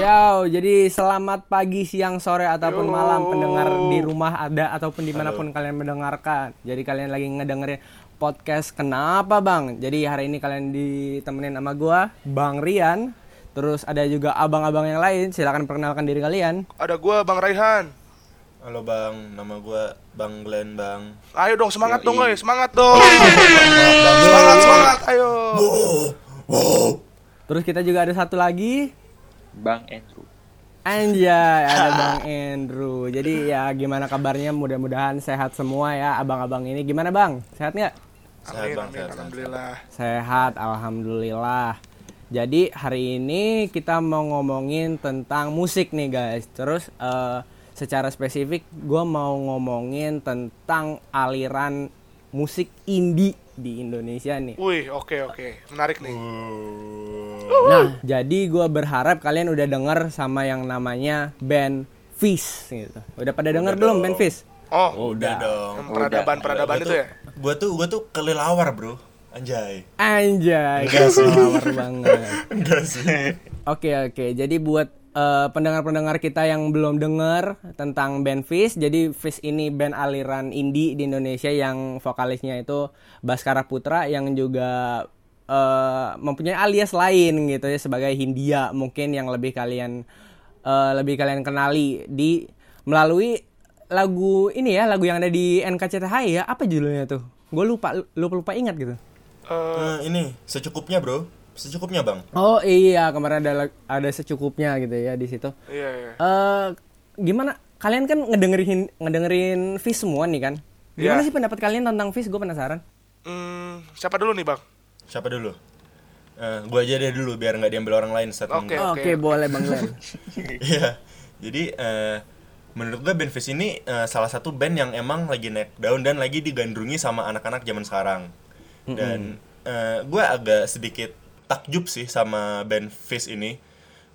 Yo, jadi selamat pagi, siang, sore ataupun Yo. malam pendengar di rumah ada ataupun di mana pun kalian mendengarkan. Jadi kalian lagi ngedengerin podcast Kenapa Bang? Jadi hari ini kalian ditemenin sama gua, Bang Rian. Terus ada juga abang-abang yang lain. Silakan perkenalkan diri kalian. Ada gua Bang Raihan. Halo bang, nama gua Bang Glenn bang. Ayo dong semangat dong, guys. Semangat dong. semangat, semangat. Ayo. Terus kita juga ada satu lagi. Bang Andrew. Anjay, ada Bang Andrew. Jadi ya gimana kabarnya? Mudah-mudahan sehat semua ya abang-abang ini. Gimana Bang? Sehat nggak? Sehat Amin, bang, amin, sehat, alhamdulillah. Sehat, alhamdulillah. Jadi hari ini kita mau ngomongin tentang musik nih guys. Terus eh, secara spesifik gue mau ngomongin tentang aliran musik indie di Indonesia nih. Wih, oke oke. Menarik nih. Nah, jadi gue berharap kalian udah denger sama yang namanya band Fish gitu. Udah pada denger belum band Fish? Oh, Udah dong. yang peradaban-peradaban itu ya? Gua tuh gua tuh kelelawar bro, anjay. Anjay, Enggak sih. kelelawar banget. Enggak sih. Oke oke, jadi buat eh, pendengar-pendengar kita yang belum dengar tentang band Fish, jadi Fish ini band aliran indie di Indonesia yang vokalisnya itu Baskara Putra yang juga eh, mempunyai alias lain gitu ya sebagai Hindia mungkin yang lebih kalian eh, lebih kalian kenali di melalui lagu ini ya lagu yang ada di NKCTHI ya apa judulnya tuh? Gue lupa lupa lupa ingat gitu. Eh, Eh, ini secukupnya bro, secukupnya bang. Oh iya kemarin ada ada secukupnya gitu ya di situ. iya iya. eh gimana kalian kan ngedengerin ngedengerin Fish semua nih kan gimana Iya. sih pendapat kalian tentang Fish gue penasaran Hmm, siapa dulu nih, Bang? Siapa dulu? Eh, gua aja deh dulu biar nggak diambil orang lain statement Oke. oke boleh bang Glenn Iya. Jadi eh, menurut gue band Fish ini eh, salah satu band yang emang lagi naik daun dan lagi digandrungi sama anak-anak zaman sekarang. Dan eh, gue agak sedikit takjub sih sama band Fish ini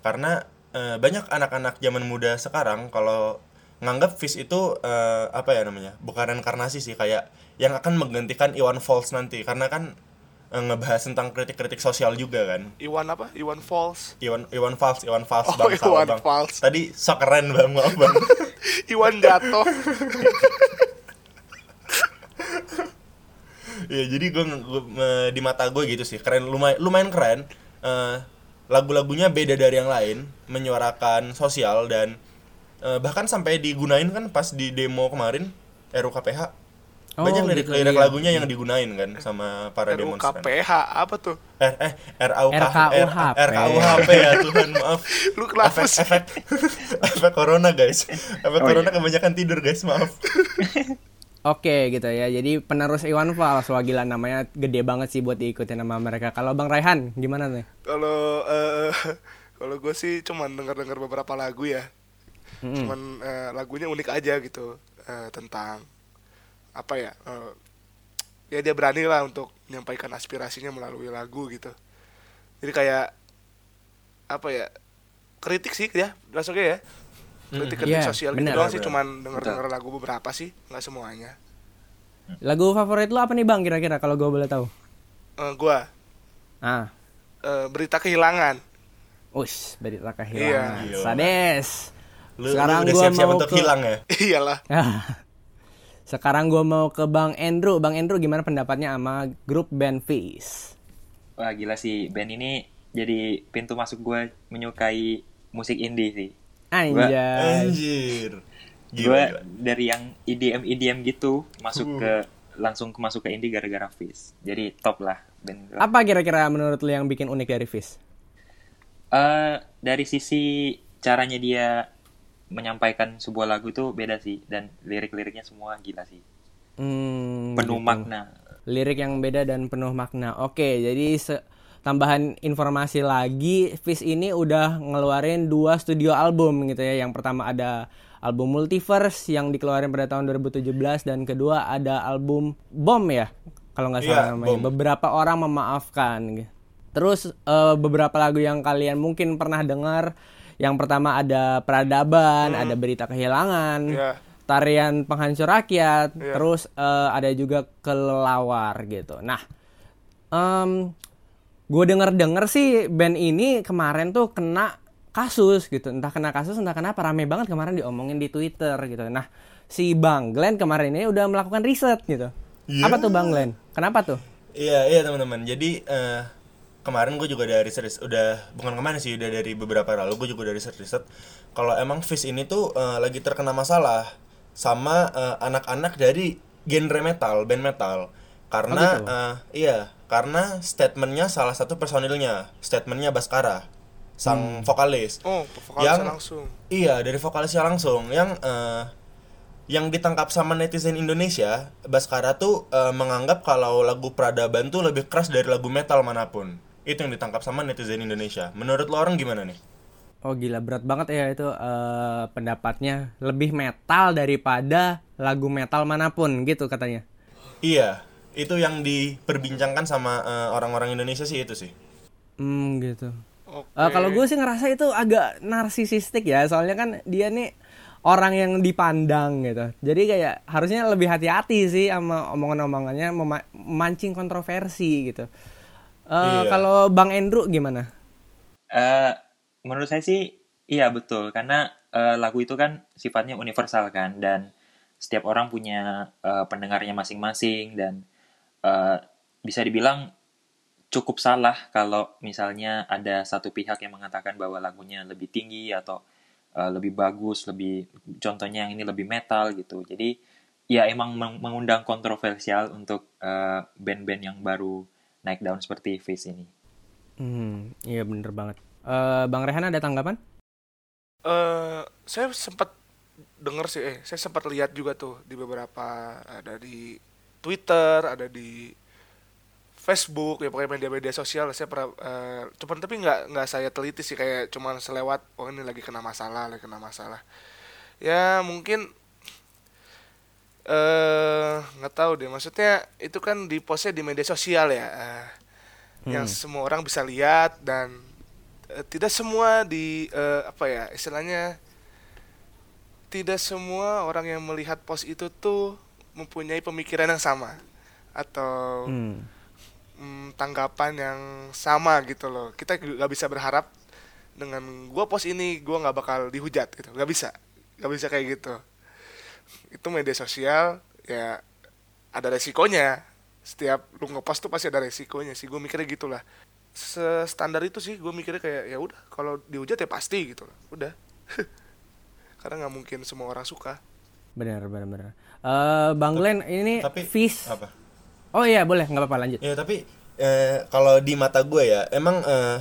karena eh, banyak anak-anak zaman muda sekarang kalau nganggap Fish itu eh, apa ya namanya? Bukan reinkarnasi sih kayak yang akan menggantikan Iwan Fals nanti karena kan ngebahas tentang kritik-kritik sosial juga kan. Iwan apa? Iwan Falls. Iwan Iwan Fals, Iwan Fals Oh, bang, Iwan bang. Fals. Tadi sok keren bang, maaf bang. Iwan jatuh. Iya jadi gue di mata gue gitu sih keren lumayan lumayan keren. Eh, lagu-lagunya beda dari yang lain, menyuarakan sosial dan eh, bahkan sampai digunain kan pas di demo kemarin RUKPH. Oh, Banyak lirik gitu, lirik iya. lagunya yang digunain kan sama para demonstran. RUKPH apa tuh? Eh, eh RAUK, RKUHP. RKUHP ya Tuhan maaf. Lu kenapa efek, sih? efek efek corona guys. Efek Oh, corona iya. kebanyakan tidur guys maaf. oke gitu ya jadi penerus Iwan Fals wah gila namanya gede banget sih buat diikutin sama mereka kalau bang Raihan gimana nih Kalau eh kalau gue sih cuman denger-denger beberapa lagu ya. Cuman eh, lagunya unik aja gitu eh, tentang apa ya? eh, ya dia berani lah untuk menyampaikan aspirasinya melalui lagu gitu. Jadi kayak apa ya? Kritik sih ya, masuknya ya. Kritik-kritik Iya, sosial benar, gitu doang sih cuman denger-denger lagu beberapa sih, nggak semuanya. lagu favorit lu apa nih bang kira-kira kalau gue boleh tahu Eh, gua ah eh, berita kehilangan. Ush, berita Iya. kehilangan. Gila. Sades. Lu, Sekarang lu udah siap-siap mau untuk ke- hilang ya? Iyalah. Sekarang gue mau ke Bang Andrew. Bang Andrew gimana pendapatnya sama grup band Fish? Wah gila sih band ini jadi pintu masuk gue menyukai musik indie sih. Anjay. Anjir. Gue dari yang EDM EDM gitu masuk Uh. ke langsung ke masuk ke indie gara-gara Fish. Jadi top lah band gue. Apa kira-kira menurut lu yang bikin unik dari Fish? Eh, dari sisi caranya dia menyampaikan sebuah lagu tuh beda sih dan lirik-liriknya semua gila sih. Hmm, Penuh gitu. makna. Lirik yang beda dan penuh makna. Oke, jadi se- tambahan informasi lagi, Fish ini udah ngeluarin dua studio album gitu ya. Yang pertama ada album Multiverse yang dikeluarin pada tahun 2017 dan kedua ada album Bomb ya, kalau nggak salah Iya, namanya. Bomb. Beberapa orang memaafkan. gitu. Terus eh, beberapa lagu yang kalian mungkin pernah dengar, yang pertama ada Peradaban, ada Berita Kehilangan, Iya. Tarian Penghancur Rakyat, Iya. terus eh, ada juga Kelelawar gitu. Nah, em, gue denger denger sih band ini kemarin tuh kena kasus gitu entah kena kasus entah kenapa rame banget kemarin diomongin di twitter gitu nah si bang Glenn kemarin ini udah melakukan riset gitu Iya. apa tuh bang Glenn kenapa tuh Iya iya teman-teman. Jadi eh, kemarin gue juga dari riset udah bukan kemarin sih udah dari beberapa lalu gue juga dari riset riset kalau emang Fish ini tuh eh, lagi terkena masalah sama eh, anak-anak dari genre metal band metal karena Oh, gitu? eh, iya karena statementnya salah satu personilnya statementnya Baskara sang vokalis Oh, vokalisnya Yang- langsung. Iya, dari vokalisnya langsung yang eh, yang ditangkap sama netizen Indonesia, Baskara tuh eh, menganggap kalau lagu Peradaban tuh lebih keras dari lagu metal mana pun. Itu yang ditangkap sama netizen Indonesia. Menurut lo orang gimana nih? oh gila berat banget ya itu eh, pendapatnya lebih metal daripada lagu metal mana pun gitu katanya Iya, itu yang diperbincangkan sama eh, orang-orang Indonesia sih itu sih. hmm gitu Oke. Eh, kalau gue sih ngerasa itu agak narsisistik ya, soalnya kan dia nih orang yang dipandang gitu. Jadi kayak harusnya lebih hati-hati sih sama omongan-omongannya mema- memancing kontroversi gitu. Eh, Iya. Kalau Bang Andrew gimana? Eh, menurut saya sih iya betul karena eh, lagu itu kan sifatnya universal kan dan setiap orang punya eh, pendengarnya masing-masing dan eh, bisa dibilang cukup salah kalau misalnya ada satu pihak yang mengatakan bahwa lagunya lebih tinggi atau eh, lebih bagus, lebih contohnya yang ini lebih metal gitu. Jadi ya emang meng- mengundang kontroversial untuk band-band yang baru naik daun seperti Face ini. Hmm, iya bener banget. Eh, Bang Rehan ada tanggapan? eh saya sempat denger sih eh saya sempat lihat juga tuh di beberapa ada di Twitter ada di Facebook ya pokoknya media-media sosial saya pernah eh, cuman tapi nggak nggak saya teliti sih kayak cuman selewat oh ini lagi kena masalah lagi kena masalah ya mungkin eh nggak tahu deh maksudnya itu kan di postnya di media sosial ya eh, yang semua orang bisa lihat dan eh, tidak semua di eh, apa ya istilahnya tidak semua orang yang melihat post itu tuh mempunyai pemikiran yang sama atau Hmm. mm, tanggapan yang sama gitu loh. Kita nggak bisa berharap dengan gua post ini gua nggak bakal dihujat gitu nggak bisa nggak bisa kayak gitu itu media sosial ya ada resikonya setiap lu ngepost tuh pasti ada resikonya sih gue mikirnya gitulah standar itu sih gue mikirnya kayak ya udah kalau dihujat ya pasti gitu loh udah karena nggak mungkin semua orang suka Bener, bener, bener. Eh, Bang Glenn ini Tapi Fish. apa? Oh iya boleh, nggak apa-apa lanjut. Ya tapi eh, kalau di mata gue ya emang eh,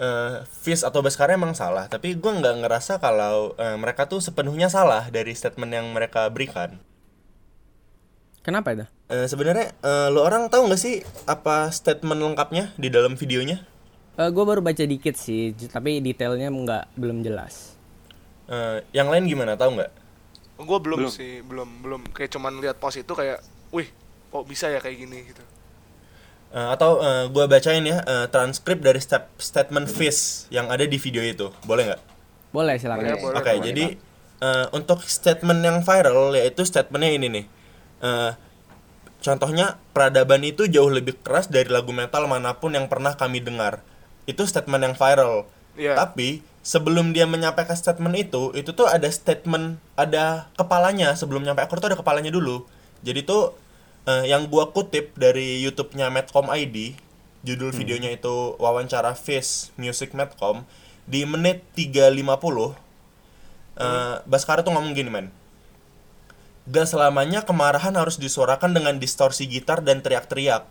eh, Fizz atau Baskara emang salah. Tapi gue nggak ngerasa kalau eh, mereka tuh sepenuhnya salah dari statement yang mereka berikan. Kenapa itu? Eh, Sebenarnya eh, lo orang tahu nggak sih apa statement lengkapnya di dalam videonya? gue baru baca dikit sih, tapi detailnya nggak belum jelas. Eh, yang lain gimana tahu nggak? gue belum, Belum. sih belum belum kayak cuman lihat post itu kayak wih kok bisa ya kayak gini gitu Eh, atau eh, gua bacain ya eh, transkrip dari step statement Fizz yang ada di video itu, boleh nggak? Boleh silakan. Boleh. Oke, jadi eh, untuk statement yang viral yaitu statementnya ini nih. Eh, contohnya peradaban itu jauh lebih keras dari lagu metal mana pun yang pernah kami dengar. Itu statement yang viral. Iya. Tapi sebelum dia menyampaikan statement itu, itu tuh ada statement, ada kepalanya sebelum nyampe akor tuh ada kepalanya dulu. Jadi tuh eh, yang gua kutip dari YouTube-nya Medcom ID, judul videonya itu wawancara Face Music Medcom di menit 3.50 eh Baskara tuh ngomong gini men. Gak selamanya kemarahan harus disuarakan dengan distorsi gitar dan teriak-teriak.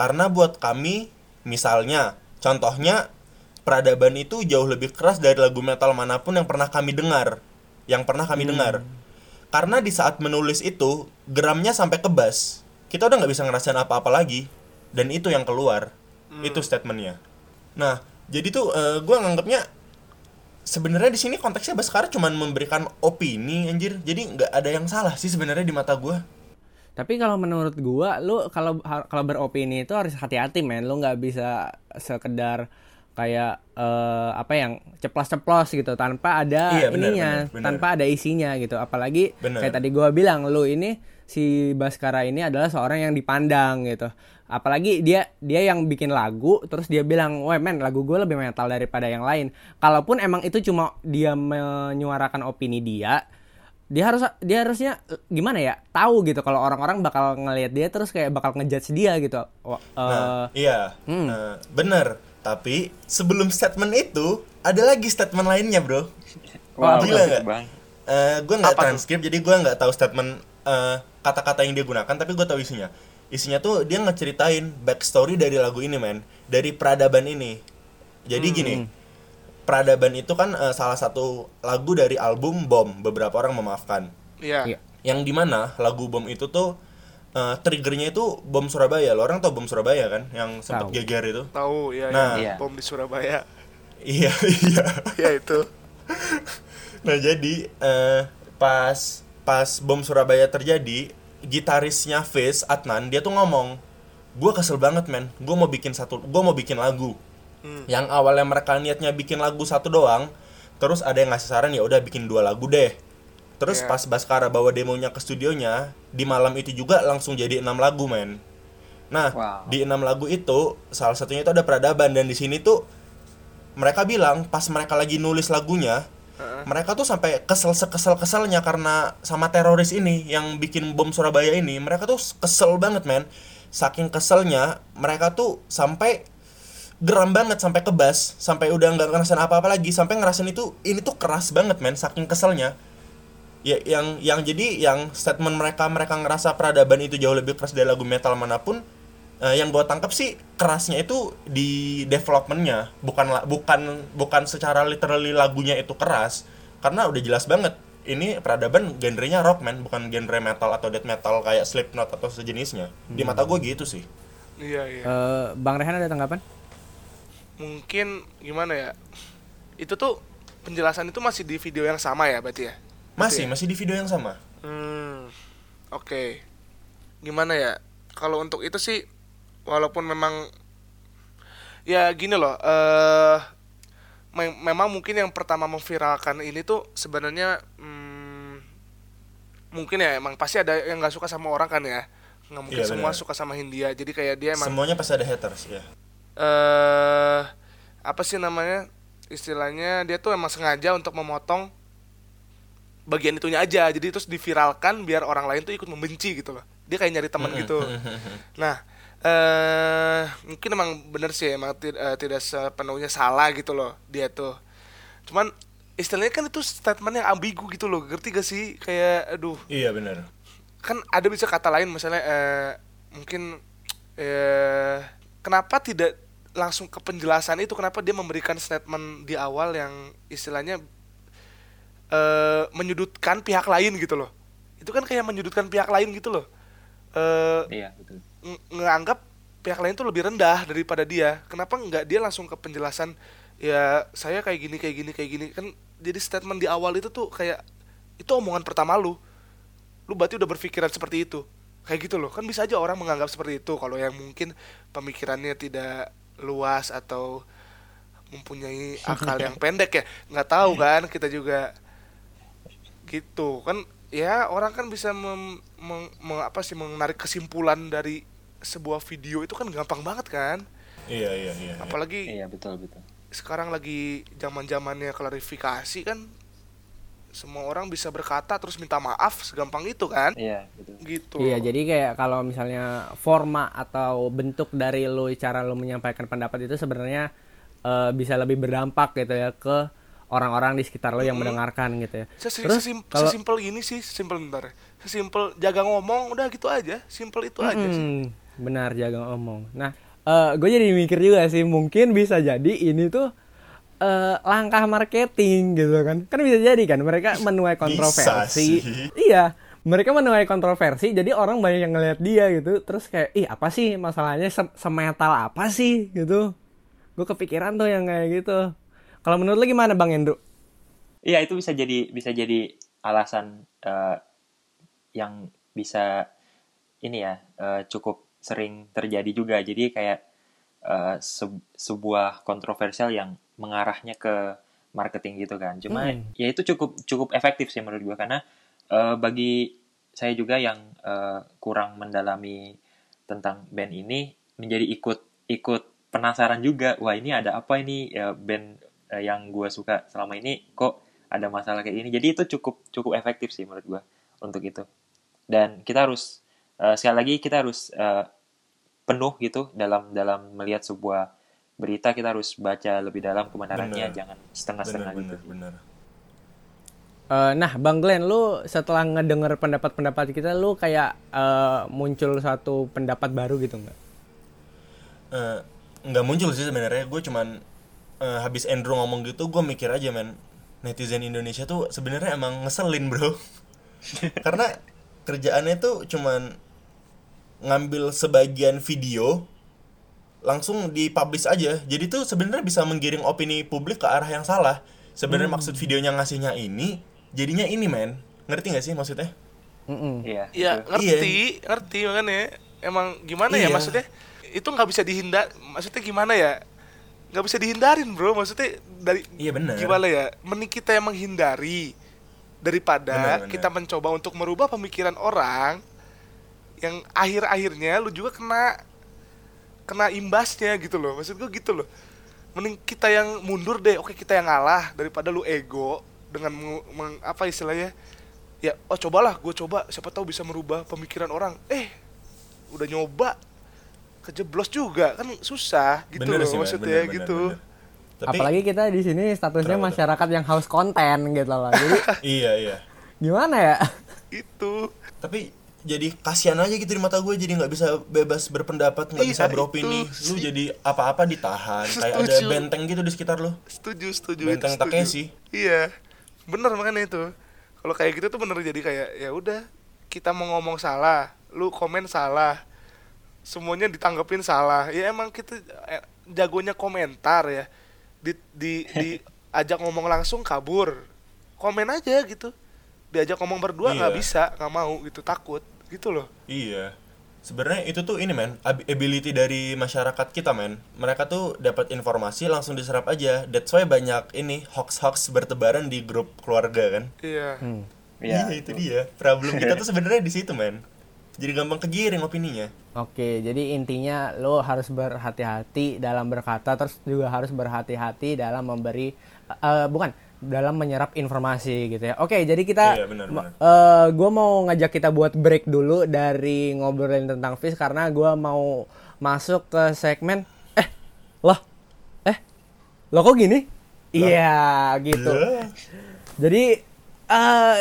Karena buat kami, misalnya, contohnya Peradaban itu jauh lebih keras dari lagu metal mana pun yang pernah kami dengar. Yang pernah kami dengar Karena di saat menulis itu, geramnya sampai ke bass. Kita udah nggak bisa ngerasain apa-apa lagi. Dan itu yang keluar. Itu statementnya. Nah, jadi tuh gue nganggapnya sebenarnya di sini konteksnya Baskara cuman memberikan opini anjir. Jadi nggak ada yang salah sih sebenarnya di mata gue Tapi kalau menurut gua, lu kalau kalau beropini itu harus hati-hati men. Lu nggak bisa sekedar kayak eh, apa yang ceplos-ceplos gitu tanpa ada Iya, benar, ininya, benar, benar. tanpa ada isinya gitu. Apalagi Benar. kayak tadi gua bilang lu ini si Baskara ini adalah seorang yang dipandang gitu. Apalagi dia dia yang bikin lagu terus dia bilang, "Wah, men, lagu gue lebih metal daripada yang lain." Kalaupun emang itu cuma dia menyuarakan opini dia, dia harus dia harusnya gimana ya tahu gitu kalau orang-orang bakal ngelihat dia terus kayak bakal ngejudge dia gitu Wah, Nah, eh, iya, hmm. eh, bener. Tapi sebelum statement itu ada lagi statement lainnya, bro. Wow, Gila nggak? bang. Eh, gue nggak transkrip, jadi gue nggak tahu statement eh, kata-kata yang dia gunakan, tapi gue tahu isinya. Isinya tuh dia ngeceritain backstory dari lagu ini, men, dari peradaban ini. Jadi gini, peradaban itu kan eh, salah satu lagu dari album Bom. Beberapa orang memaafkan. Iya. Iya. Yang di mana lagu Bom itu tuh eh, triggernya itu bom Surabaya. Lo orang tau bom Surabaya kan, yang sempat geger itu. Tahu ya, Nah. ya. Iya. bom di Surabaya. Iya, iya. ya itu. Nah jadi eh, pas pas bom Surabaya terjadi, gitarisnya Fizz Adnan dia tuh ngomong, gue kesel banget men, gue mau bikin satu, gue mau bikin lagu. Yang awalnya mereka niatnya bikin lagu satu doang, terus ada yang ngasih saran ya udah bikin dua lagu deh. Terus Iya. pas Baskara bawa demonya ke studionya, di malam itu juga langsung jadi enam lagu men. Nah Wow. di enam lagu itu salah satunya itu ada peradaban dan di sini tuh mereka bilang pas mereka lagi nulis lagunya mereka tuh sampai kesel sekesel keselnya karena sama teroris ini yang bikin bom Surabaya ini mereka tuh kesel banget men saking keselnya mereka tuh sampai geram banget sampai kebas sampai udah nggak ngerasain apa-apa lagi sampai ngerasain itu ini tuh keras banget men saking keselnya ya yang yang jadi yang statement mereka mereka ngerasa peradaban itu jauh lebih keras dari lagu metal mana pun eh, yang gue tangkap sih kerasnya itu di developmentnya bukan bukan bukan secara literally lagunya itu keras karena udah jelas banget ini peradaban genrenya rock man bukan genre metal atau death metal kayak Slipknot atau sejenisnya di mata gue gitu sih Iya, iya. eh, Bang Rehan ada tanggapan? Mungkin gimana ya? Itu tuh penjelasan itu masih di video yang sama ya berarti ya? Masih ya? masih di video yang sama Hmm, oke. Gimana ya? Kalau untuk itu sih, walaupun memang ya gini loh. eh mem- memang mungkin yang pertama memviralkan ini tuh sebenarnya hmm, mungkin ya emang pasti ada yang nggak suka sama orang kan ya. Nggak mungkin Iya, semua suka sama Hindia. Jadi kayak dia emang semuanya pasti ada haters ya eh apa sih namanya istilahnya dia tuh emang sengaja untuk memotong bagian itunya aja. Jadi terus diviralkan biar orang lain tuh ikut membenci gitu loh. Dia kayak nyari teman gitu. Nah eh mungkin emang bener sih emang eh, tidak sepenuhnya salah gitu loh dia tuh. Cuman istilahnya kan itu statement yang ambigu gitu loh. Ngerti gak sih? Kayak aduh. Iya benar kan ada bisa kata lain misalnya eh, mungkin eh, kenapa tidak langsung ke penjelasan itu? Kenapa dia memberikan statement di awal yang istilahnya eh, menyudutkan pihak lain gitu loh. Itu kan kayak menyudutkan pihak lain gitu loh. Eh Iya betul. ng- nganggap pihak lain tuh lebih rendah daripada dia. Kenapa nggak dia langsung ke penjelasan ya saya kayak gini kayak gini kayak gini. Kan jadi statement di awal itu tuh kayak itu omongan pertama lu. Lu berarti udah berpikiran seperti itu. Kayak gitu loh. Kan bisa aja orang menganggap seperti itu. Kalau yang mungkin pemikirannya tidak luas atau mempunyai akal yang pendek ya nggak tahu kan. Kita juga gitu kan ya orang kan bisa mem, meng- meng- apa sih menarik kesimpulan dari sebuah video itu kan gampang banget kan iya iya iya, iya. apalagi Iya betul betul. sekarang lagi zaman zamannya klarifikasi kan semua orang bisa berkata terus minta maaf segampang itu kan Iya betul. gitu Iya, jadi kayak kalau misalnya forma atau bentuk dari lo cara lo menyampaikan pendapat itu sebenarnya eh, bisa lebih berdampak gitu ya ke orang-orang di sekitar lo yang mendengarkan gitu ya. Sesi- Terus sesim- kalau sesimpel gini sih sesimpel bentar sesimpel jaga ngomong udah gitu aja simpel itu aja sih Hmm, benar jaga ngomong. Nah, gue jadi mikir juga sih mungkin bisa jadi ini tuh eh, langkah marketing gitu kan. Kan bisa jadi kan mereka menuai kontroversi. sih. Iya, mereka menuai kontroversi jadi orang banyak yang ngeliat dia gitu. Terus kayak ih apa sih masalahnya Se- semetal apa sih gitu. Gue kepikiran tuh yang kayak gitu. Kalau menurut lo gimana Bang Endro? Iya itu bisa jadi bisa jadi alasan eh, yang bisa ini ya eh, cukup sering terjadi juga. Jadi kayak eh, se- sebuah kontroversial yang mengarahnya ke marketing gitu kan. Cuma Hmm. ya itu cukup cukup efektif sih menurut gua karena eh, bagi saya juga yang uh, kurang mendalami tentang band ini menjadi ikut ikut penasaran juga wah ini ada apa ini ya band uh, yang gue suka selama ini kok ada masalah kayak ini jadi itu cukup cukup efektif sih menurut gue untuk itu. Dan kita harus uh, sekali lagi kita harus uh, penuh gitu dalam dalam melihat sebuah berita. Kita harus baca lebih dalam kebenarannya Bener. jangan setengah-setengah bener gitu bener bener Eh, nah, Bang Glenn, lu setelah ngedenger pendapat-pendapat kita, lu kayak eh, muncul satu pendapat baru gitu nggak? Eh, nggak muncul sih sebenarnya. Gue cuman eh, habis Andrew ngomong gitu gue mikir aja men netizen Indonesia tuh sebenarnya emang ngeselin bro karena kerjaannya tuh cuman ngambil sebagian video langsung dipublish aja jadi tuh sebenarnya bisa menggiring opini publik ke arah yang salah sebenarnya maksud videonya ngasihnya ini jadinya ini men ngerti nggak sih maksudnya iya Iya, ngerti, ngerti makanya. Emang gimana ya Iya. maksudnya? Itu nggak bisa dihindar. Maksudnya gimana ya? Nggak bisa dihindarin, bro. Maksudnya dari Iya, benar. gimana ya? Mending kita yang menghindari daripada Benar, benar. kita mencoba untuk merubah pemikiran orang yang akhir-akhirnya lu juga kena kena imbasnya gitu loh. Maksud gue gitu loh. Mending kita yang mundur deh. Oke, kita yang ngalah daripada lu ego dengan meng- meng- apa istilahnya? ya oh cobalah gue coba siapa tahu bisa merubah pemikiran orang eh udah nyoba kejeblos juga kan susah gitu Bener loh sih, maksudnya Bener, bener, gitu bener. Tapi, Apalagi kita di sini statusnya tuh? masyarakat yang haus konten gitu loh. Jadi iya iya gimana ya? itu tapi jadi kasihan aja gitu di mata gue jadi nggak bisa bebas berpendapat nggak Iya, bisa beropini itu lu sih. jadi apa-apa ditahan kayak ada Setuju. benteng gitu di sekitar lu setuju setuju Benteng itu setuju. Takeshi. iya bener makanya itu kalau kayak gitu tuh bener jadi kayak ya udah kita mau ngomong salah lu komen salah semuanya ditanggepin salah. Ya emang kita eh, jagonya komentar ya. Di di diajak ngomong langsung kabur. Komen aja gitu. Diajak ngomong berdua nggak Iya. bisa nggak mau gitu takut. Gitu loh. Iya. Sebenarnya itu tuh ini men ab- ability dari masyarakat kita men. Mereka tuh dapat informasi langsung diserap aja. That's why banyak ini hoax hoax bertebaran di grup keluarga kan? Iya. Iya, itu dia. Problem kita tuh sebenarnya di situ men jadi gampang kegiring opininya Oke, jadi intinya lo harus berhati-hati dalam berkata, terus juga harus berhati-hati dalam memberi, eh, bukan dalam menyerap informasi gitu ya. Oke, jadi kita, Iya, benar, benar. gue mau ngajak kita buat break dulu dari ngobrolin tentang fish karena gue mau masuk ke segmen, eh, loh, eh, lo kok gini? Iya, gitu. Lah. Jadi, eh,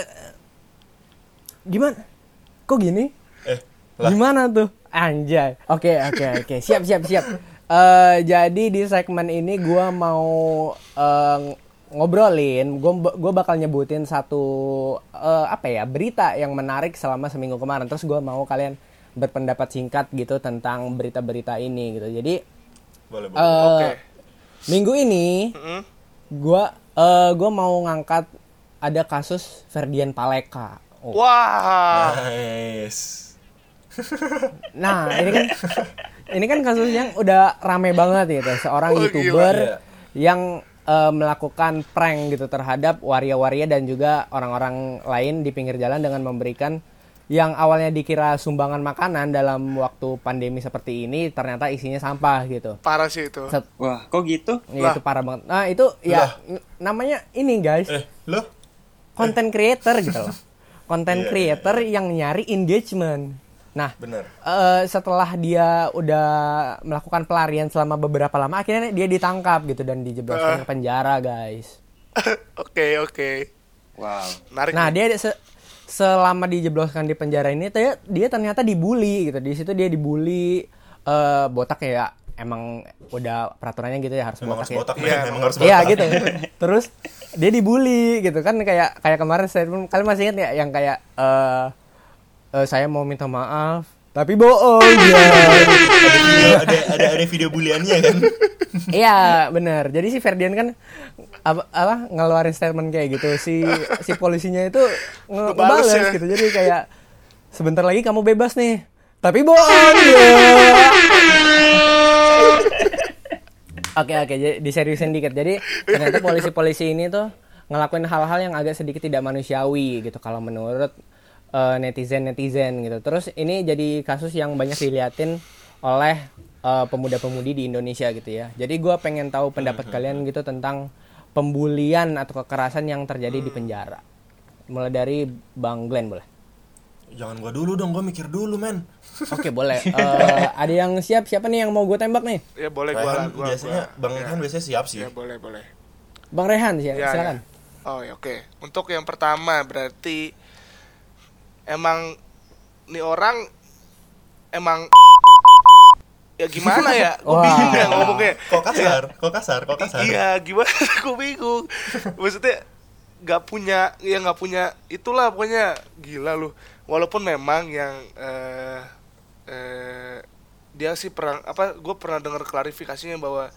gimana? Kok gini? Lah Gimana tuh? Anjay. Oke, oke, oke. Siap, siap, siap. Eh jadi di segmen ini gua mau eh, ngobrolin, gua gua bakal nyebutin satu eh, apa ya, berita yang menarik selama seminggu kemarin. Terus gua mau kalian berpendapat singkat gitu tentang berita-berita ini gitu. Jadi boleh boleh eh Oke. minggu ini gua eh gua mau ngangkat ada kasus Ferdian Paleka. Oh. wah nice Nah, ini kan ini kan kasus yang udah rame banget gitu. Seorang Oh, YouTuber gila. yang eh, melakukan prank gitu terhadap waria-waria dan juga orang-orang lain di pinggir jalan dengan memberikan yang awalnya dikira sumbangan makanan dalam waktu pandemi seperti ini ternyata isinya sampah gitu. parah sih itu Set- Wah, kok gitu? Ya, itu parah banget. Nah, itu ya namanya ini guys, eh lo content creator gitu loh. Content Iya, iya, creator yang nyari engagement. Nah, bener eh, setelah dia udah melakukan pelarian selama beberapa lama akhirnya dia ditangkap gitu dan dijebloskan ke penjara guys. oke oke Wow. menarik Nah nih. dia se- selama dijebloskan di penjara ini dia, dia ternyata dibully gitu. Di situ dia dibully eh botak ya emang udah peraturannya gitu ya harus emang botak harus ya. botak Iya, men emang harus botak Iya gitu. Terus dia dibully gitu kan kayak kayak kemarin statement kalian masih ingat ya yang kayak eh eh, saya mau minta maaf tapi bohong ya. Video- ada ada ada video buliannya kan Iya bener. Jadi si Ferdian kan apa, apa ngeluarin statement kayak gitu. Si si polisinya itu nge Ngebales ngebales ya. gitu. Jadi kayak sebentar lagi kamu bebas nih. Tapi bohong ya. Oke oke jadi diseriusin dikit. Jadi ternyata polisi-polisi ini tuh ngelakuin hal-hal yang agak sedikit tidak manusiawi gitu kalau menurut eh, netizen-netizen gitu. Terus ini jadi kasus yang banyak diliatin oleh eh, pemuda-pemudi di Indonesia gitu ya. Jadi gua pengen tahu pendapat kalian gitu tentang pembulian atau kekerasan yang terjadi di penjara. Mulai dari Bang Glenn boleh. Jangan gua dulu dong, gua mikir dulu, men. Oke boleh. Eh, ada yang siap? Siapa nih yang mau gue tembak nih? Ya boleh gua lah, Rehan gua. biasanya gua. Bang ya. Rehan biasanya siap sih. Ya boleh, boleh. Bang Rehan sih, Ya, silakan. ya. Oh, ya, oke. Untuk yang pertama berarti emang nih orang emang ya gimana ya? Gue bingung ya ngomongnya. Kok kasar? Kok kasar? Kok kasar? Iya, gimana? Gue bingung. Maksudnya nggak punya, ya nggak punya itulah pokoknya gila lu. Walaupun memang yang eh, eh, dia sih pernah apa? Gue pernah dengar klarifikasinya bahwa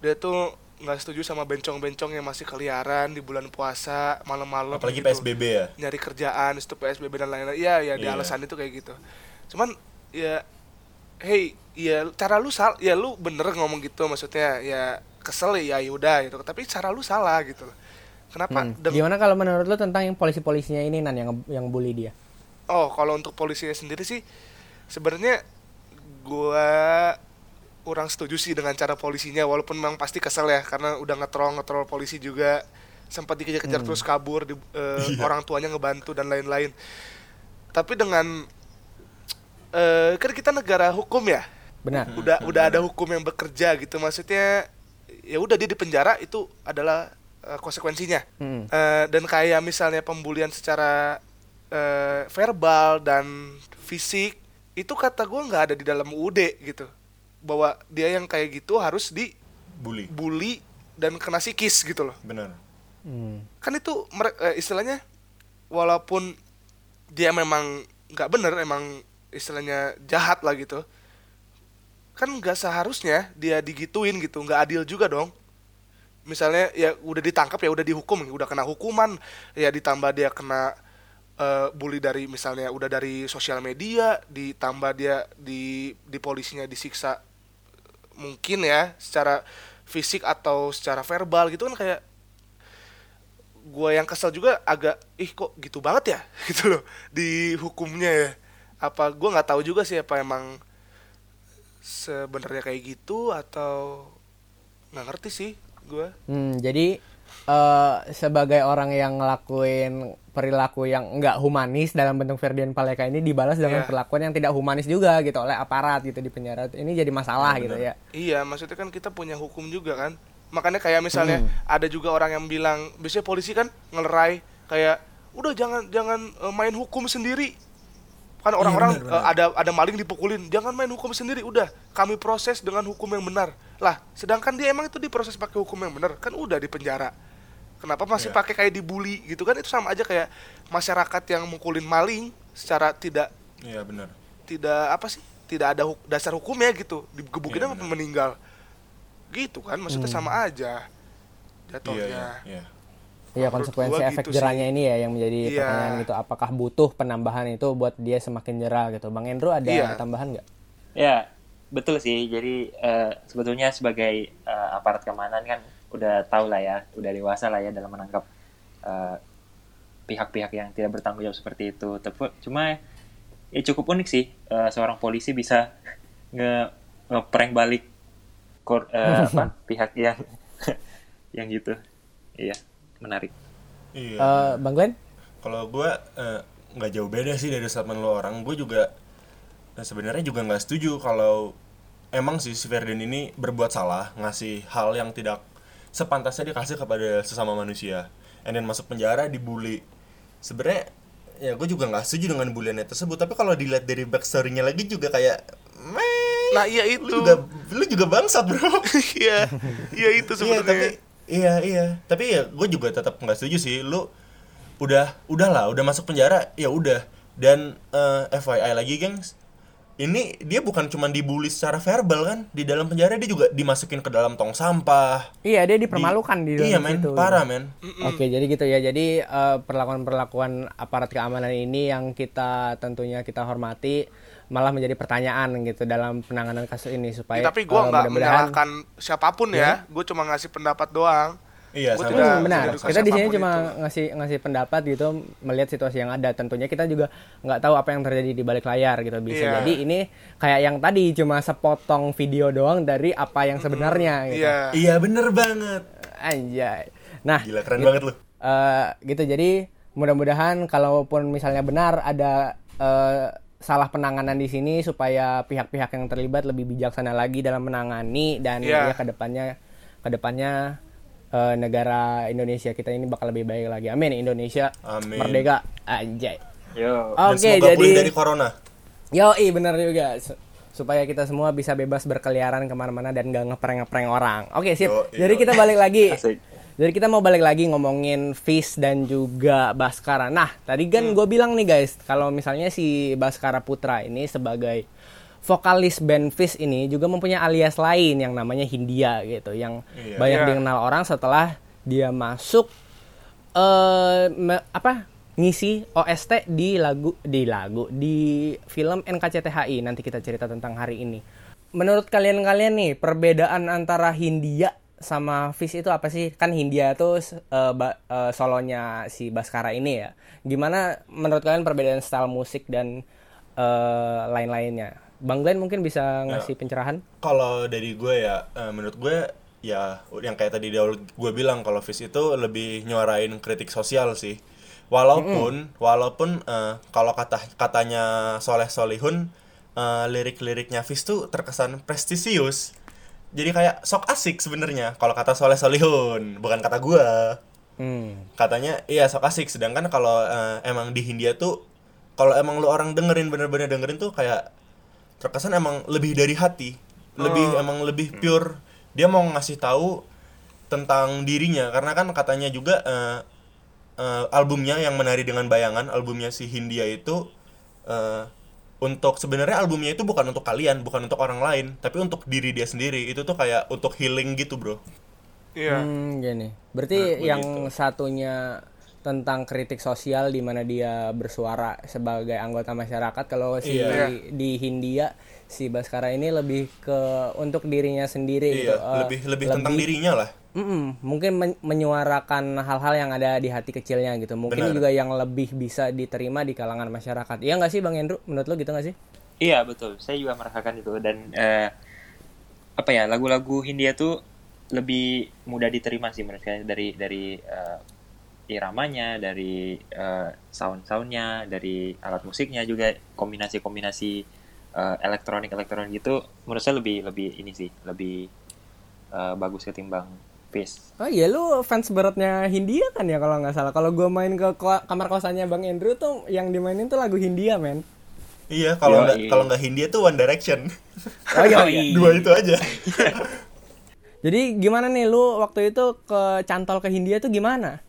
dia tuh nggak setuju sama bencong-bencong yang masih keliaran di bulan puasa malam-malam. Apalagi gitu. PSBB ya. Nyari kerjaan, itu PSBB dan lain-lain. Iya, ya di Iya. alasan itu kayak gitu. Cuman ya hey ya cara lu sal ya lu bener ngomong gitu maksudnya ya kesel ya yaudah gitu tapi cara lu salah gitu kenapa Hmm. Gimana kalau menurut lu tentang yang polisi-polisinya ini nan yang yang bully dia? oh kalau untuk polisinya sendiri sih sebenarnya gua kurang setuju sih dengan cara polisinya walaupun memang pasti kesel ya karena udah ngetrol ngetrol polisi juga. Sempat dikejar-kejar terus kabur di, eh, orang tuanya ngebantu dan lain-lain. Tapi dengan eh kan kita negara hukum ya? Benar. udah udah ada hukum yang bekerja gitu. Maksudnya ya udah dia di penjara itu adalah eh, konsekuensinya. Hmm. Eh, dan kayak misalnya pembulian secara eh, verbal dan fisik itu kata gue nggak ada di dalam UUD gitu bahwa dia yang kayak gitu harus Bully. dibully dan kena psikis gitu loh Benar. Hmm. kan itu eh, istilahnya walaupun dia memang nggak bener emang istilahnya jahat lah gitu kan nggak seharusnya dia digituin gitu nggak adil juga dong misalnya ya udah ditangkap ya udah dihukum udah kena hukuman ya ditambah dia kena eh, bully dari misalnya udah dari sosial media ditambah dia di di polisinya disiksa mungkin ya secara fisik atau secara verbal gitu kan kayak gue yang kesel juga agak ih kok gitu banget ya? Gitu loh di hukumnya ya. Apa gue nggak tahu juga sih apa emang sebenarnya kayak gitu atau nggak ngerti sih gue Hmm, jadi eh, sebagai orang yang ngelakuin perilaku yang enggak humanis dalam bentuk Ferdian Paleka ini dibalas dengan Iya. perlakuan yang tidak humanis juga gitu oleh aparat gitu di penjara. Ini jadi masalah gitu ya. iya maksudnya kan kita punya hukum juga kan makanya kayak misalnya ada juga orang yang bilang biasanya polisi kan ngelerai kayak udah jangan jangan eh, main hukum sendiri kan orang-orang benar, benar. eh, ada ada maling dipukulin jangan main hukum sendiri udah kami proses dengan hukum yang benar lah sedangkan dia emang itu diproses pakai hukum yang benar kan udah di penjara kenapa masih Iya. pakai kayak dibully gitu kan itu sama aja kayak masyarakat yang mukulin maling secara tidak Iya benar. tidak apa sih tidak ada hu- dasar hukumnya gitu digebukin Iya, apa benar. meninggal gitu kan maksudnya Hmm. sama aja Iya jatuhnya iya. iya. Iya Menurut konsekuensi gua efek gitu jerahnya ini ya yang menjadi Iya. pertanyaan gitu. Apakah butuh penambahan itu buat dia semakin jerah gitu? Bang Endro ada Iya. tambahan nggak? Ya, betul sih. Jadi eh, sebetulnya sebagai eh, aparat keamanan kan udah tahu lah ya, udah dewasa lah ya dalam menangkap eh, pihak-pihak yang tidak bertanggung jawab seperti itu. Tapi cuma ya cukup unik sih eh, seorang polisi bisa nge ngeprank balik kor, eh, apa pihak yang yang gitu. Iya, menarik. Iya. Eh, Bang Glenn? Kalau gue nggak jauh beda sih dari statement lo orang. Gue juga eh, sebenarnya juga nggak setuju kalau emang sih si Ferdian ini berbuat salah ngasih hal yang tidak sepantasnya dikasih kepada sesama manusia. And then masuk penjara dibully. Sebenarnya ya gue juga nggak setuju dengan buliannya tersebut. Tapi kalau dilihat dari backstory-nya lagi juga kayak meh. nah iya Lu itu juga lu juga bangsat bro. iya iya itu Iya sebenarnya tapi iya iya tapi ya gue juga tetap nggak setuju sih lu udah udahlah udah masuk penjara ya udah dan eh, FYI lagi gengs ini dia bukan cuma dibully secara verbal kan? Di dalam penjara dia juga dimasukin ke dalam tong sampah. Iya dia dipermalukan di, dalam iya men. situ. parah men. Oke, jadi gitu ya. Jadi eh, perlakuan-perlakuan aparat keamanan ini yang kita tentunya kita hormati malah menjadi pertanyaan gitu dalam penanganan kasus ini supaya Ya, tapi gue eh, nggak menyalahkan siapa pun ya. Gue cuma ngasih pendapat doang Iya, Gua sama. tidak Hmm, benar. mengedukasi Kita di sini cuma itu. ngasih ngasih pendapat gitu, melihat situasi yang ada. Tentunya kita juga nggak tahu apa yang terjadi di balik layar gitu. Bisa Iya. jadi ini kayak yang tadi cuma sepotong video doang dari apa yang sebenarnya gitu. Iya. Iya bener banget. Anjay. Nah, Gila keren gitu, banget lu. eh, gitu. Jadi mudah-mudahan kalaupun misalnya benar ada eh, salah penanganan di sini supaya pihak-pihak yang terlibat lebih bijaksana lagi dalam menangani dan Iya. ya ke depannya ke depannya eh, negara Indonesia kita ini bakal lebih baik lagi. Amin. Indonesia Amin. merdeka. Anjay. Yo. Oke, semoga pulih jadi dari corona. Yo, bener juga. Su- Supaya kita semua bisa bebas berkeliaran ke mana-mana dan gak ngeprank-ngeprank orang. Oke, sip. Yoi, Jadi kita balik lagi. Asik. Jadi kita mau balik lagi ngomongin Fish dan juga Baskara. Nah, tadi kan gue bilang nih guys, kalau misalnya si Baskara Putra ini sebagai vokalis band Fish ini juga mempunyai alias lain yang namanya Hindia gitu, yang Iya. banyak Iya. dikenal orang setelah dia masuk eh me- apa ngisi OST di lagu di lagu di film NKCTHI nanti kita cerita tentang hari ini. Menurut kalian-kalian nih perbedaan antara Hindia sama Fish itu apa sih? Kan Hindia tuh eh, ba- eh, solonya si Baskara ini ya. Gimana menurut kalian perbedaan style musik dan eh, lain-lainnya? Bang Glenn mungkin bisa ngasih pencerahan? Kalau dari gue ya, eh, menurut gue ya yang kayak tadi di awal gue bilang kalau Fish itu lebih nyuarain kritik sosial sih. Walaupun walaupun eh, kalau kata katanya Soleh Solihun eh, lirik-liriknya Fish tuh terkesan prestisius. Jadi kayak sok asik sebenarnya kalau kata Soleh Solihun, bukan kata gue. Hmm. Katanya iya sok asik sedangkan kalau eh, emang di Hindia tuh kalau emang lu orang dengerin bener-bener dengerin tuh kayak terkesan emang lebih dari hati lebih emang lebih pure dia mau ngasih tahu tentang dirinya karena kan katanya juga eh, eh, albumnya yang menari dengan bayangan albumnya si Hindia itu eh, untuk sebenarnya albumnya itu bukan untuk kalian bukan untuk orang lain tapi untuk diri dia sendiri itu tuh kayak untuk healing gitu bro Iya. Hmm, gini. Berarti gue yang gitu. satunya tentang kritik sosial di mana dia bersuara sebagai anggota masyarakat kalau si Iya. di Hindia si Baskara ini lebih ke untuk dirinya sendiri gitu. iya Eh, lebih lebih tentang dirinya lah Mm-mm, mungkin men- menyuarakan hal-hal yang ada di hati kecilnya gitu. Mungkin Benar. juga yang lebih bisa diterima di kalangan masyarakat. Iya nggak sih Bang Andrew? Menurut lo gitu nggak sih? Iya betul, saya juga merasakan itu dan eh, apa ya lagu-lagu Hindia tuh lebih mudah diterima sih menurut saya dari dari eh, iramanya, dari eh, sound-soundnya, dari alat musiknya juga kombinasi-kombinasi eh, elektronik-elektronik gitu menurut saya lebih lebih ini sih lebih eh, bagus ketimbang Fish. Oh iya lu fans beratnya Hindia kan ya kalau nggak salah. Kalau gue main ke ko- kamar kosannya Bang Andrew tuh yang dimainin tuh lagu Hindia men. iya kalau nggak kalau nggak Hindia tuh One Direction Oh iya. dua itu aja Jadi gimana nih lu waktu itu ke cantol ke Hindia tuh gimana,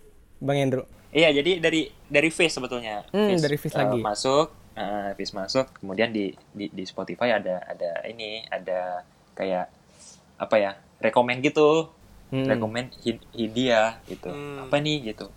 Bang Andrew? Iya, jadi dari dari Fish sebetulnya. Hmm, dari Fish eh, lagi. Masuk, eh, Fish masuk, kemudian di, di di Spotify ada ada ini, ada kayak apa ya? rekomend gitu. Hmm. Rekomend Hindia gitu. Hmm. Apa nih gitu.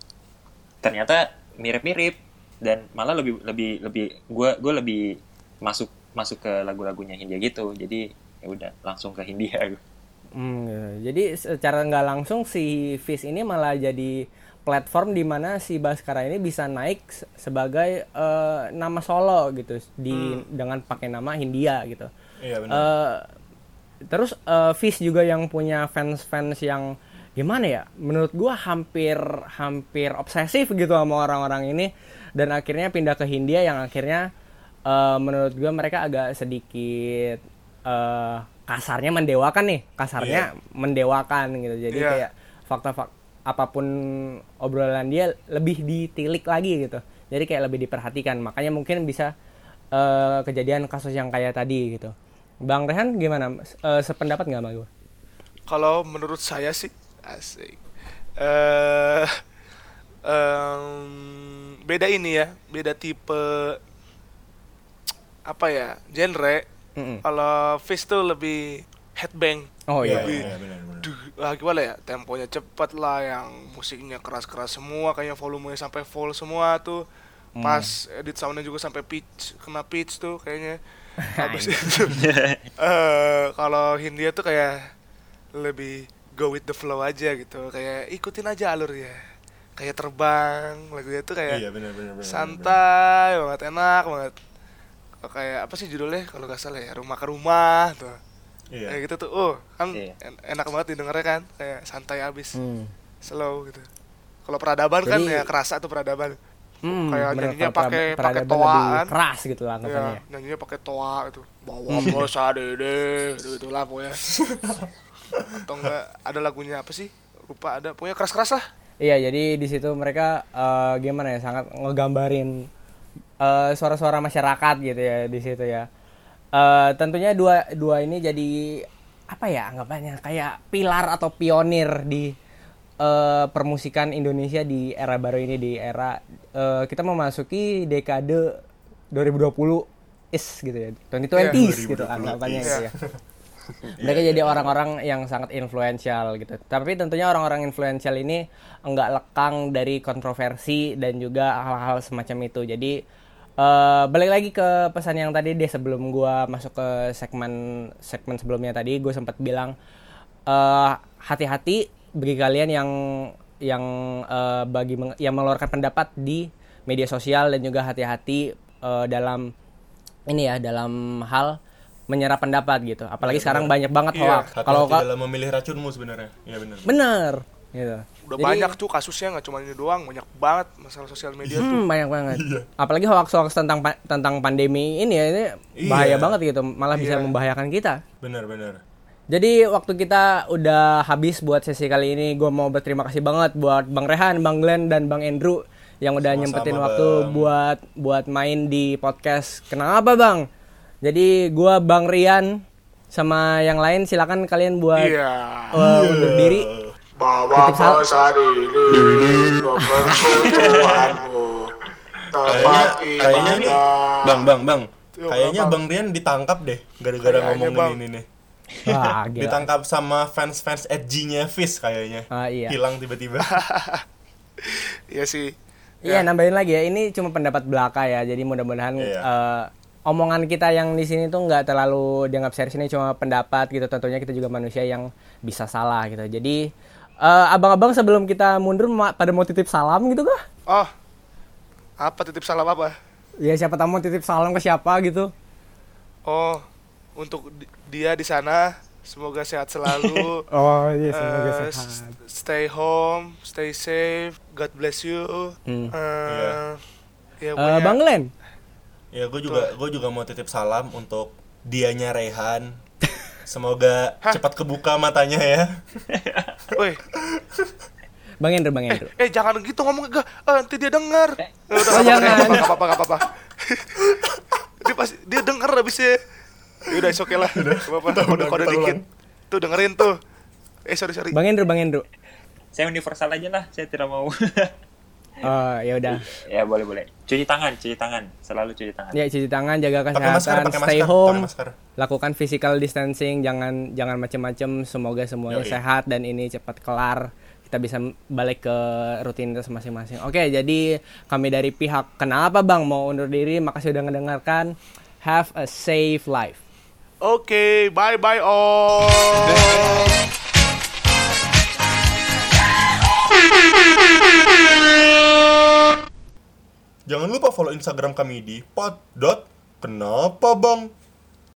Ternyata mirip-mirip dan malah lebih lebih lebih gua gua lebih masuk masuk ke lagu-lagunya Hindia gitu. Jadi ya udah langsung ke Hindia gua. Hmm, gitu. Jadi secara nggak langsung si Fish ini malah jadi platform di mana si Baskara ini bisa naik se- sebagai eh, nama solo gitu di dengan pakai nama Hindia gitu. iya benar Eh, terus eh, Fish juga yang punya fans-fans yang gimana ya? Menurut gua hampir hampir obsesif gitu sama orang-orang ini dan akhirnya pindah ke Hindia yang akhirnya eh, menurut gua mereka agak sedikit eh, kasarnya mendewakan nih, kasarnya mendewakan gitu. Jadi Iya. kayak fakta-fakta apa pun obrolan dia lebih ditilik lagi gitu. Jadi kayak lebih diperhatikan. Makanya mungkin bisa eh, kejadian kasus yang kayak tadi gitu. Bang Rehan gimana? Eh, sependapat nggak sama gue? Kalau menurut saya sih asik. Eh em, beda ini ya, beda tipe apa ya, genre. Mm-mm. Kalau Fish tuh lebih headbang. Oh iya. Lebih iya, benar, benar. duh, ah, gimana ya? Temponya cepat lah, yang musiknya keras-keras semua, kayaknya volumenya sampai full semua tuh. Pas edit soundnya juga sampai pitch, kena pitch tuh kayaknya. Bagus itu. Eh, kalau Hindia tuh kayak lebih go with the flow aja gitu kayak ikutin aja alurnya kayak terbang lagunya tuh kayak Iya benar benar benar. santai banget enak banget kayak apa sih judulnya kalau nggak salah ya rumah ke rumah tuh Iya. kayak gitu tuh oh kan Iya. en- enak banget didengarnya kan kayak santai abis Hmm. slow gitu kalau peradaban kan Jadi- ya kerasa tuh peradaban Hmm, Kayak nyanyinya pakai- pakai toa kan. keras gitu lah ya anggapannya. nyanyinya pakai toa itu bawa bosa dede itu itulah pokoknya atau enggak ada lagunya apa sih lupa ada pokoknya keras keras lah Iya, jadi di situ mereka eh, gimana ya sangat ngegambarin eh, suara-suara masyarakat gitu ya di situ ya. Eh, tentunya dua dua ini jadi apa ya anggapannya kayak pilar atau pionir di eh, permusikan Indonesia di era baru ini di era eh, kita memasuki dekade 2020 is gitu ya 2020s gitu 2020 anggapannya gitu ya mereka jadi orang-orang yang sangat influential gitu. Tapi tentunya orang-orang influential ini enggak lekang dari kontroversi dan juga hal-hal semacam itu. Jadi eh, balik lagi ke pesan yang tadi deh sebelum gua masuk ke segmen segmen sebelumnya tadi gue sempat bilang eh, hati-hati bagi kalian yang yang eh, bagi meng- yang mengeluarkan pendapat di media sosial dan juga hati-hati eh, dalam ini ya dalam hal menyerap pendapat gitu. Apalagi sekarang banyak banget Iya, hoax. Kalau ka- dalam memilih racunmu sebenarnya. Iya benar. bener gitu. Udah Jadi, banyak tuh kasusnya nggak cuma ini doang banyak banget masalah sosial media tuh Hmm, banyak banget. Apalagi hoax-hoax tentang pa- tentang pandemi ini ya ini Iya. bahaya banget gitu, malah bisa Iya. membahayakan kita. Benar benar. Jadi waktu kita udah habis buat sesi kali ini, gue mau berterima kasih banget buat Bang Rehan, Bang Glenn, dan Bang Andrew yang udah Sama-sama, nyempetin waktu Bang. buat buat main di podcast. Kenapa Bang? Jadi gua Bang Rian sama yang lain silakan kalian buat iya uh, undur diri. Bawa pesan ini tempat kayaknya nih Bang Bang Bang. Kayaknya Bang. Rian ditangkap deh gara-gara Bang. ini nih. Wah, gila. Ditangkap sama fans-fans edgy-nya Fish kayaknya. Ah, iya. Hilang tiba-tiba. iya sih Iya, nambahin lagi ya. Ini cuma pendapat belaka ya. Jadi mudah-mudahan Iya. eh, omongan kita yang di sini tuh nggak terlalu dianggap serius ini cuma pendapat gitu. Tentunya kita juga manusia yang bisa salah gitu. Jadi eh, abang-abang sebelum kita mundur ma- pada mau titip salam gitu kah? oh apa titip salam apa Ya siapa tahu mau titip salam ke siapa gitu. oh untuk di- dia di sana semoga sehat selalu Oh iya Eh, s- stay home, stay safe, God bless you. Hmm. Eh, ya Eh, pokoknya- Bang Len. ya gue juga gue juga mau titip salam untuk dianya Rehan. Semoga cepat kebuka matanya ya. Woi, Bang Hendro, Bang Hendro. eh jangan gitu ngomong ke, eh, nanti dia denger. Eh, udah Oh, nggak jangan. apa-apa, nggak apa-apa, nggak apa-apa. dia pasti dia denger abisnya. Ya udah, oke lah. Nggak apa-apa, Udah, kode udah, dikit. ulang. Tuh dengerin tuh. Eh sorry sorry. Bang Hendro, Bang Hendro. Saya universal aja lah, saya tidak mau. Oh, ya udah. ya boleh boleh. Cuci tangan, cuci tangan, selalu cuci tangan. Ya cuci tangan, jaga Pakai masker, kesehatan, pakai stay masker, home, masker. lakukan physical distancing, jangan jangan macem-macem. Semoga semuanya Yoi. sehat dan ini cepat kelar. Kita bisa balik ke rutinitas masing-masing. Oke, jadi kami dari pihak Kenapa Bang mau undur diri. Makasih udah mendengarkan. Have a safe life. Oke, bye bye all. Jangan lupa follow Instagram kami di pod. Kenapa bang?